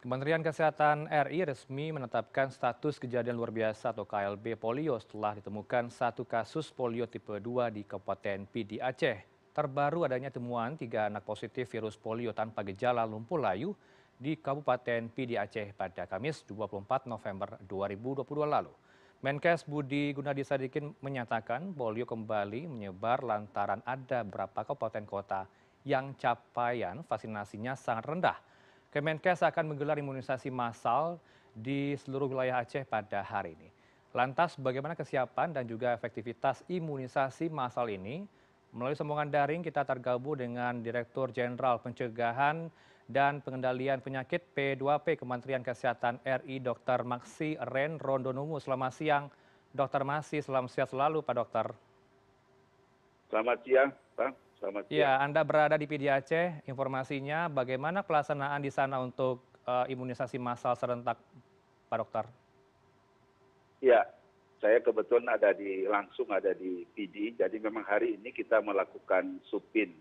Kementerian Kesehatan RI resmi menetapkan status kejadian luar biasa atau KLB polio setelah ditemukan satu kasus polio tipe 2 di Kabupaten Pidi Aceh. Terbaru adanya temuan tiga anak positif virus polio tanpa gejala lumpuh layu di Kabupaten Pidi Aceh pada Kamis 24 November 2022 lalu. Menkes Budi Gunadi Sadikin menyatakan polio kembali menyebar lantaran ada beberapa kabupaten kota yang capaian vaksinasinya sangat rendah Kemenkes akan menggelar imunisasi massal di seluruh wilayah Aceh pada hari ini. Lantas bagaimana kesiapan dan juga efektivitas imunisasi massal ini? Melalui sambungan daring kita tergabung dengan Direktur Jenderal Pencegahan dan Pengendalian Penyakit P2P Kementerian Kesehatan RI Dr. Maksi Ren Rondonumu. Selamat siang Dr. Maksi, selamat siang selalu Pak Dokter. Selamat siang Pak. Selamat siang. Ya, Anda berada di PD Aceh. Informasinya bagaimana pelaksanaan di sana untuk uh, imunisasi massal serentak, Pak Dokter? Ya, saya kebetulan ada di langsung ada di PD. Jadi memang hari ini kita melakukan supin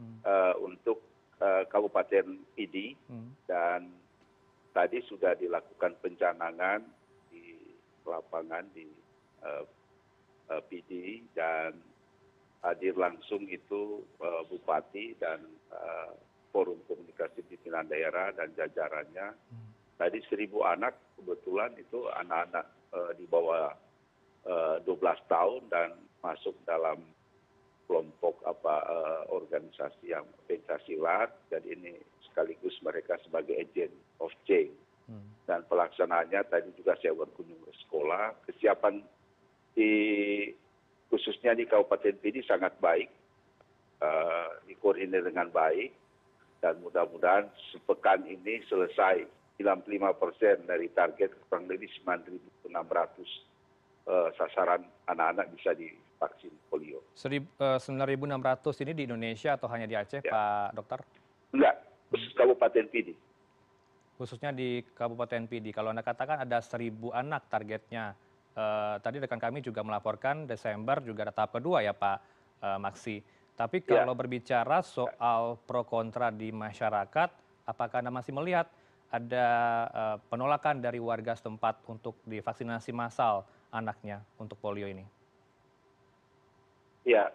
hmm. uh, untuk uh, Kabupaten PD hmm. dan tadi sudah dilakukan pencanangan di lapangan di PD dan hadir langsung itu uh, bupati dan uh, forum komunikasi pimpinan daerah dan jajarannya. Hmm. Tadi seribu anak kebetulan itu anak-anak uh, di bawah uh, 12 tahun dan masuk dalam kelompok apa uh, organisasi yang pencaksilat. Jadi ini sekaligus mereka sebagai agent of change. Hmm. Dan pelaksanaannya tadi juga saya berkunjung ke sekolah. Kesiapan di khususnya di Kabupaten Pidi sangat baik, uh, dikoordinir dengan baik, dan mudah-mudahan sepekan ini selesai 95 persen dari target kurang lebih 9.600 uh, sasaran anak-anak bisa divaksin polio. 9.600 eh, ini di Indonesia atau hanya di Aceh, ya. Pak Dokter? Enggak, khusus Kabupaten Pidi. Khususnya di Kabupaten Pidi. Kalau Anda katakan ada 1.000 anak targetnya, Eh, tadi rekan kami juga melaporkan Desember juga ada tahap kedua ya Pak uh, Maksi. Tapi ya. kalau berbicara soal pro kontra di masyarakat, apakah Anda masih melihat ada uh, penolakan dari warga setempat untuk divaksinasi massal anaknya untuk polio ini? Ya,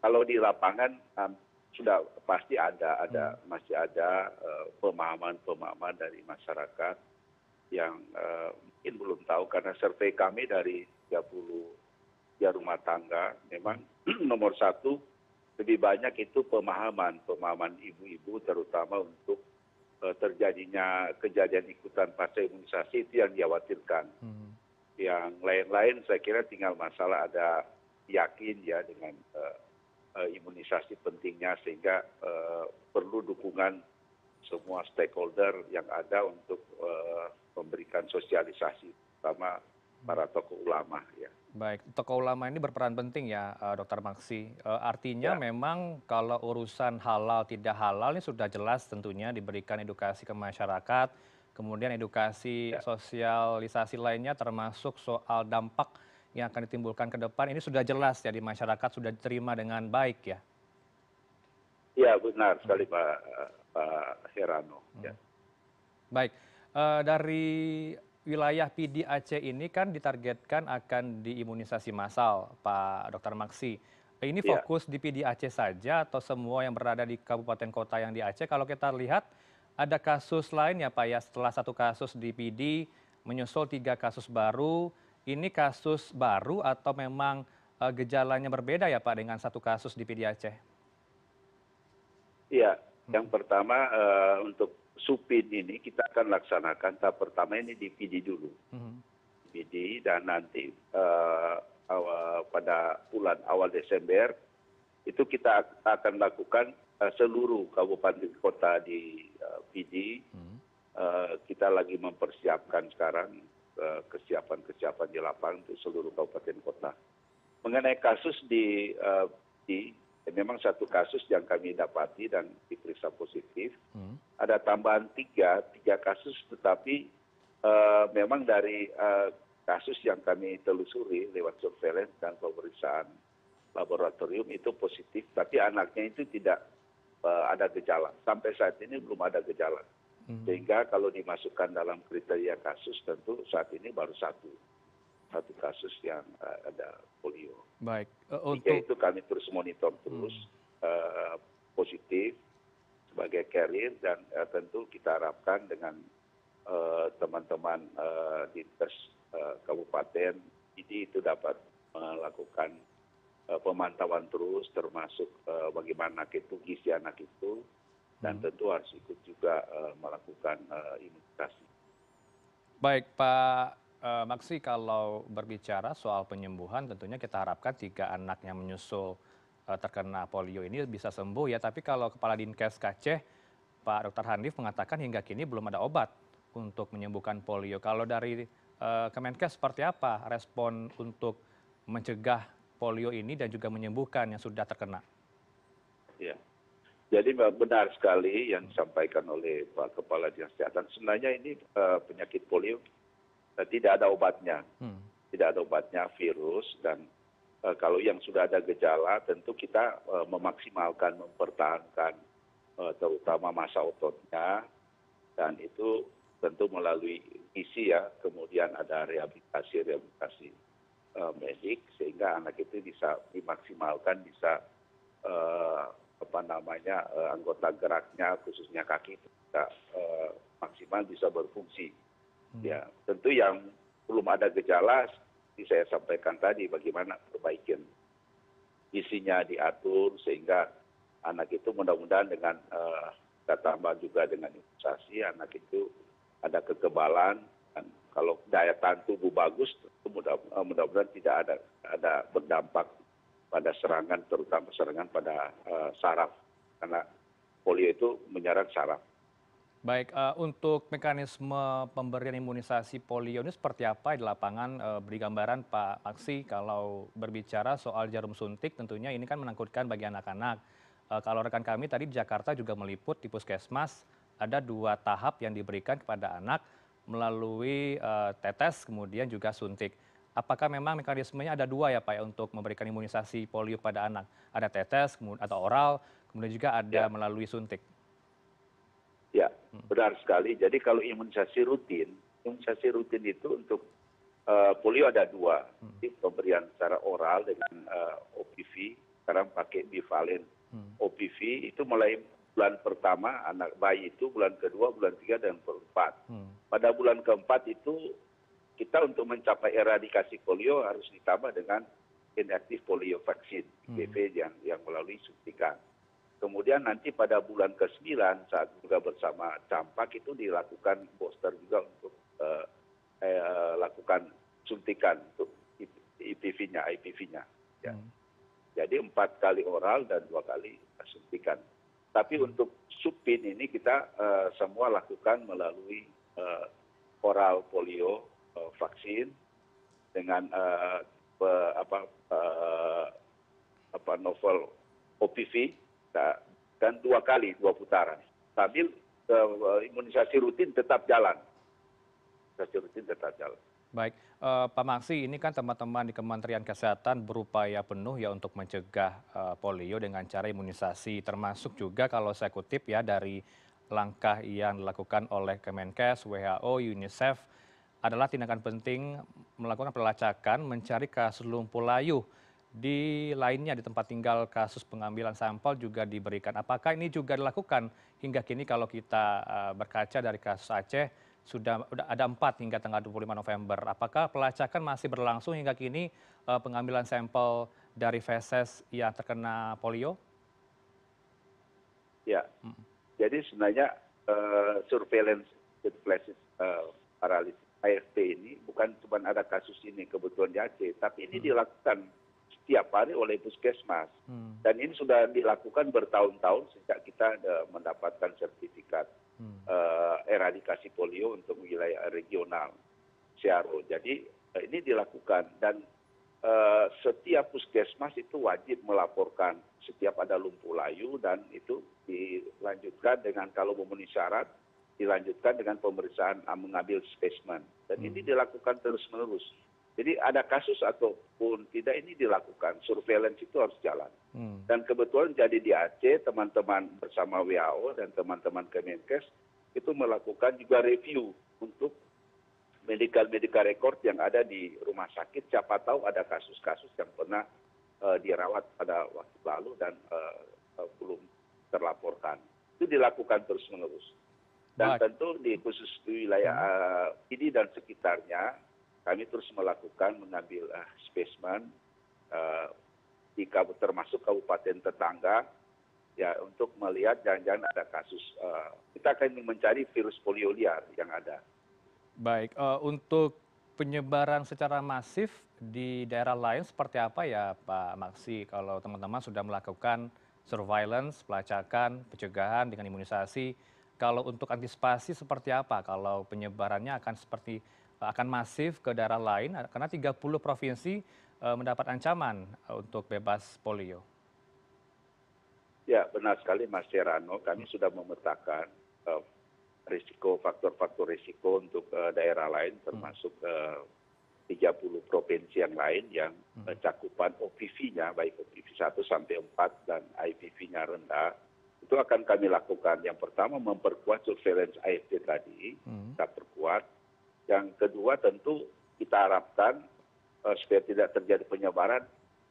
kalau di lapangan sudah pasti ada, ada hmm. masih ada pemahaman-pemahaman uh, dari masyarakat yang uh, mungkin belum tahu karena survei kami dari 30 ya rumah tangga memang nomor satu lebih banyak itu pemahaman pemahaman ibu-ibu terutama untuk uh, terjadinya kejadian ikutan pasca imunisasi itu yang dikhawatirkan. Hmm. Yang lain-lain saya kira tinggal masalah ada yakin ya dengan uh, uh, imunisasi pentingnya sehingga uh, perlu dukungan semua stakeholder yang ada untuk uh, memberikan sosialisasi terutama para tokoh ulama ya. Baik, tokoh ulama ini berperan penting ya, uh, Dokter Maksi. Uh, artinya ya. memang kalau urusan halal tidak halal ini sudah jelas tentunya diberikan edukasi ke masyarakat, kemudian edukasi ya. sosialisasi lainnya termasuk soal dampak yang akan ditimbulkan ke depan ini sudah jelas ya di masyarakat sudah diterima dengan baik ya. Ya benar sekali Pak Pak Herano. Ya. Hmm. Baik. Uh, dari wilayah PD Aceh ini kan ditargetkan akan diimunisasi massal, Pak Dr. Maksi. Ini ya. fokus di PD Aceh saja atau semua yang berada di kabupaten kota yang di Aceh? Kalau kita lihat ada kasus lain ya Pak ya, setelah satu kasus di PD menyusul tiga kasus baru, ini kasus baru atau memang uh, gejalanya berbeda ya Pak dengan satu kasus di PD Aceh? Iya, yang pertama uh, untuk supin ini kita akan laksanakan tahap pertama ini di PD dulu. Hmm. PD dan nanti uh, awal, pada bulan awal Desember itu kita akan lakukan uh, seluruh kabupaten kota di uh, PD. Uh, kita lagi mempersiapkan sekarang uh, kesiapan-kesiapan di lapangan untuk seluruh kabupaten kota. Mengenai kasus di uh, di memang satu kasus yang kami dapati dan diperiksa positif. Ada tambahan tiga, tiga kasus tetapi uh, memang dari uh, kasus yang kami telusuri lewat surveillance dan pemeriksaan laboratorium itu positif, tapi anaknya itu tidak uh, ada gejala. Sampai saat ini belum ada gejala. hmm. sehingga kalau dimasukkan dalam kriteria kasus tentu saat ini baru satu satu kasus yang ada polio. Baik. Uh, untuk itu kami terus monitor terus hmm. uh, positif sebagai carrier dan uh, tentu kita harapkan dengan teman-teman uh, uh, di tes uh, kabupaten ini itu dapat melakukan pemantauan terus termasuk bagaimana itu gizi anak itu dan hmm. tentu harus ikut juga melakukan imunisasi. Baik Pak Maksi, kalau berbicara soal penyembuhan tentunya kita harapkan tiga anak yang menyusul terkena polio ini bisa sembuh ya. Tapi kalau Kepala Dinkes Aceh Pak Dr. Handif mengatakan hingga kini belum ada obat untuk menyembuhkan polio. Kalau dari uh, Kemenkes seperti apa respon untuk mencegah polio ini dan juga menyembuhkan yang sudah terkena? Ya jadi benar sekali yang disampaikan oleh pak kepala dinas kesehatan sebenarnya ini eh, penyakit polio eh, tidak ada obatnya hmm. tidak ada obatnya virus dan eh, kalau yang sudah ada gejala tentu kita memaksimalkan mempertahankan terutama masa ototnya dan itu tentu melalui isi ya kemudian ada rehabilitasi rehabilitasi medik sehingga anak itu bisa dimaksimalkan bisa apa namanya eh, anggota geraknya khususnya kaki bisa eh, maksimal bisa berfungsi. Hmm. Ya tentu yang belum ada gejala seperti saya sampaikan tadi bagaimana perbaikin isinya diatur sehingga anak itu mudah-mudahan dengan uh, kita tambah juga dengan imunisasi anak itu ada kekebalan kalau daya tahan tubuh bagus mudah-mudahan tidak ada berdampak pada serangan terutama serangan pada eh, saraf karena polio itu menyerang saraf. Baik, untuk mekanisme pemberian imunisasi polio ini seperti apa di lapangan? Beri gambaran Pak Aksi kalau berbicara soal jarum suntik tentunya ini kan menakutkan bagi anak-anak. Uh, kalau rekan kami tadi di Jakarta juga meliput di puskesmas ada dua tahap yang diberikan kepada anak melalui uh, tetes kemudian juga suntik apakah memang mekanismenya ada dua ya Pak ya untuk memberikan imunisasi polio pada anak? Ada tetes atau oral, kemudian juga ada ya. melalui suntik. Ya, hmm. benar sekali. Jadi kalau imunisasi rutin, imunisasi rutin itu untuk uh, polio ada dua. Hmm. Jadi pemberian secara oral dengan uh, eh, OPV, sekarang pakai bivalen. OPV itu mulai bulan pertama anak bayi itu bulan kedua, bulan tiga dan keempat. Hmm. Pada bulan keempat itu kita untuk mencapai eradikasi polio harus ditambah dengan inaktif polio vaksin IPV hmm. yang yang melalui suntikan. Kemudian nanti pada bulan ke-9 saat juga bersama campak itu dilakukan booster juga untuk uh, eh, lakukan suntikan untuk IPV-nya, IPV-nya. Ya. Jadi empat kali oral dan dua kali suntikan. Tapi hmm. untuk supin ini kita uh, semua lakukan melalui uh, oral polio Eh, vaksin dengan eh, apa eh, apa novel OPV dan dua kali dua putaran sambil imunisasi rutin tetap jalan imunisasi rutin tetap jalan Baik, uh, Pak Maksi, ini kan teman-teman di Kementerian Kesehatan berupaya penuh ya untuk mencegah uh, polio dengan cara imunisasi, termasuk juga kalau saya kutip ya dari langkah yang dilakukan oleh Kemenkes, WHO, UNICEF adalah tindakan penting melakukan pelacakan mencari kasus lumpuh layu di lainnya di tempat tinggal kasus pengambilan sampel juga diberikan. Apakah ini juga dilakukan hingga kini kalau kita uh, berkaca dari kasus Aceh sudah ada empat hingga tanggal 25 November. Apakah pelacakan masih berlangsung hingga kini uh, pengambilan sampel dari feses yang terkena polio? Ya, hmm. jadi sebenarnya uh, surveillance uh, paralysis AFP ini bukan cuma ada kasus ini kebetulan di Aceh, tapi ini hmm. dilakukan setiap hari oleh puskesmas. Hmm. Dan ini sudah dilakukan bertahun-tahun sejak kita mendapatkan sertifikat eradikasi polio untuk wilayah regional Siaro. Jadi uh, ini dilakukan dan uh, setiap puskesmas itu wajib melaporkan setiap ada lumpuh layu dan itu dilanjutkan dengan kalau memenuhi syarat dilanjutkan dengan pemeriksaan ah, mengambil spesimen dan ini hmm. dilakukan terus menerus jadi ada kasus ataupun tidak ini dilakukan surveillance itu harus jalan hmm. dan kebetulan jadi di Aceh teman-teman bersama WHO dan teman-teman Kemenkes itu melakukan juga review untuk medical medical record yang ada di rumah sakit. Siapa tahu ada kasus kasus yang pernah dirawat pada waktu lalu dan belum terlaporkan. Itu dilakukan terus menerus dan tentu di khusus di wilayah ini dan sekitarnya kami terus melakukan mengambil spesimen di termasuk kabupaten tetangga ya untuk melihat jangan-jangan ada kasus kita akan mencari virus polio liar yang ada. Baik untuk penyebaran secara masif di daerah lain seperti apa ya pak maksi? Kalau teman teman sudah melakukan surveillance pelacakan pencegahan dengan imunisasi kalau untuk antisipasi seperti apa? Kalau penyebarannya akan seperti akan masif ke daerah lain karena 30 provinsi mendapat ancaman untuk bebas polio ya benar sekali mas herano kami sudah memetakan risiko faktor faktor risiko untuk daerah lain termasuk tiga puluh provinsi yang lain yang cakupan opv nya baik opv satu sampai empat dan ipv nya rendah itu akan kami lakukan. Yang pertama memperkuat surveillance AFT tadi kita perkuat. Yang kedua tentu kita harapkan supaya tidak terjadi penyebaran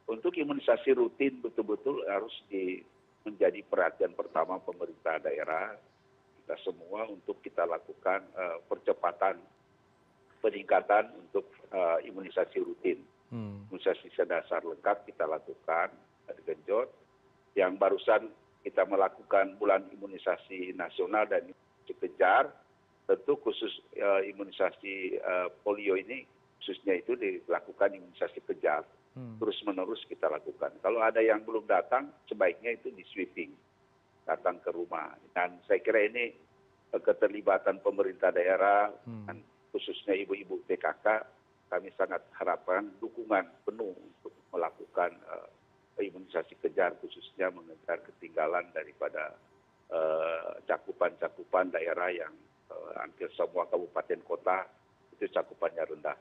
untuk imunisasi rutin betul betul harus menjadi perhatian pertama pemerintah daerah. Kita semua untuk kita lakukan percepatan peningkatan untuk imunisasi rutin. Imunisasi sedasar lengkap kita lakukan genjot. Yang barusan kita melakukan bulan imunisasi nasional dan imunisasi kejar tentu khusus imunisasi polio ini khususnya itu dilakukan imunisasi kejar terus menerus kita lakukan. Kalau ada yang belum datang sebaiknya itu di sweeping datang ke rumah. Dan saya kira ini keterlibatan pemerintah daerah dan khususnya ibu ibu pkk kami sangat harapkan dukungan penuh untuk melakukan imunisasi kejar khususnya mengejar ketinggalan daripada cakupan cakupan daerah yang hampir semua kabupaten kota itu cakupannya rendah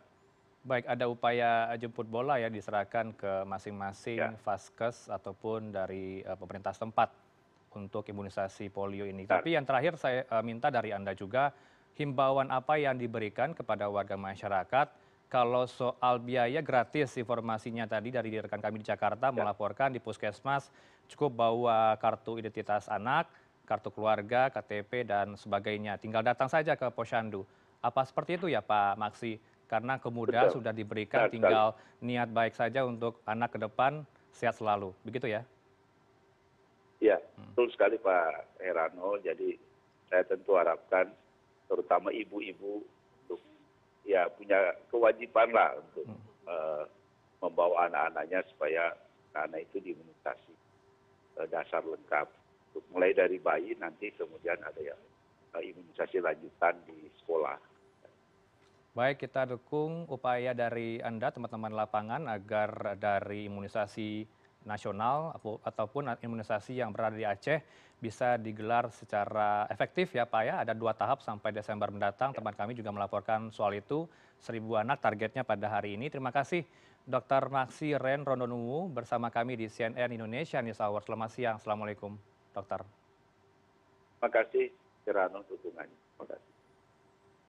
baik ada upaya jemput bola ya diserahkan ke masing masing vaskes ataupun dari pemerintah setempat untuk imunisasi polio ini. Tapi yang terakhir saya minta dari anda juga himbauan apa yang diberikan kepada warga masyarakat kalau soal biaya gratis informasinya tadi dari rekan kami di jakarta melaporkan di puskesmas cukup bawa kartu identitas anak kartu keluarga ktp dan sebagainya. Tinggal datang saja ke posyandu. Apa seperti itu ya pak maksi karena kemudahan sudah diberikan tinggal niat baik saja untuk anak ke depan sehat selalu. Begitu ya? Ya betul sekali pak herano. Jadi saya tentu harapkan terutama ibu ibu untuk ya punya kewajiban lah untuk membawa anak anaknya supaya anak itu diimunisasi dasar lengkap. Mulai dari bayi nanti kemudian ada ya imunisasi lanjutan di sekolah baik kita dukung upaya dari anda teman teman lapangan agar dari imunisasi nasional ataupun imunisasi yang berada di aceh bisa digelar secara efektif ya pak ya. Ada dua tahap sampai desember mendatang. Teman kami juga melaporkan soal itu. Seribu anak targetnya pada hari ini. Terima kasih dr maksi ren rondonuwu bersama kami di cnn indonesia news hour. Selamat siang. Assalamualaikum dokter. Terima kasih Kirano dukungannya. Terima kasih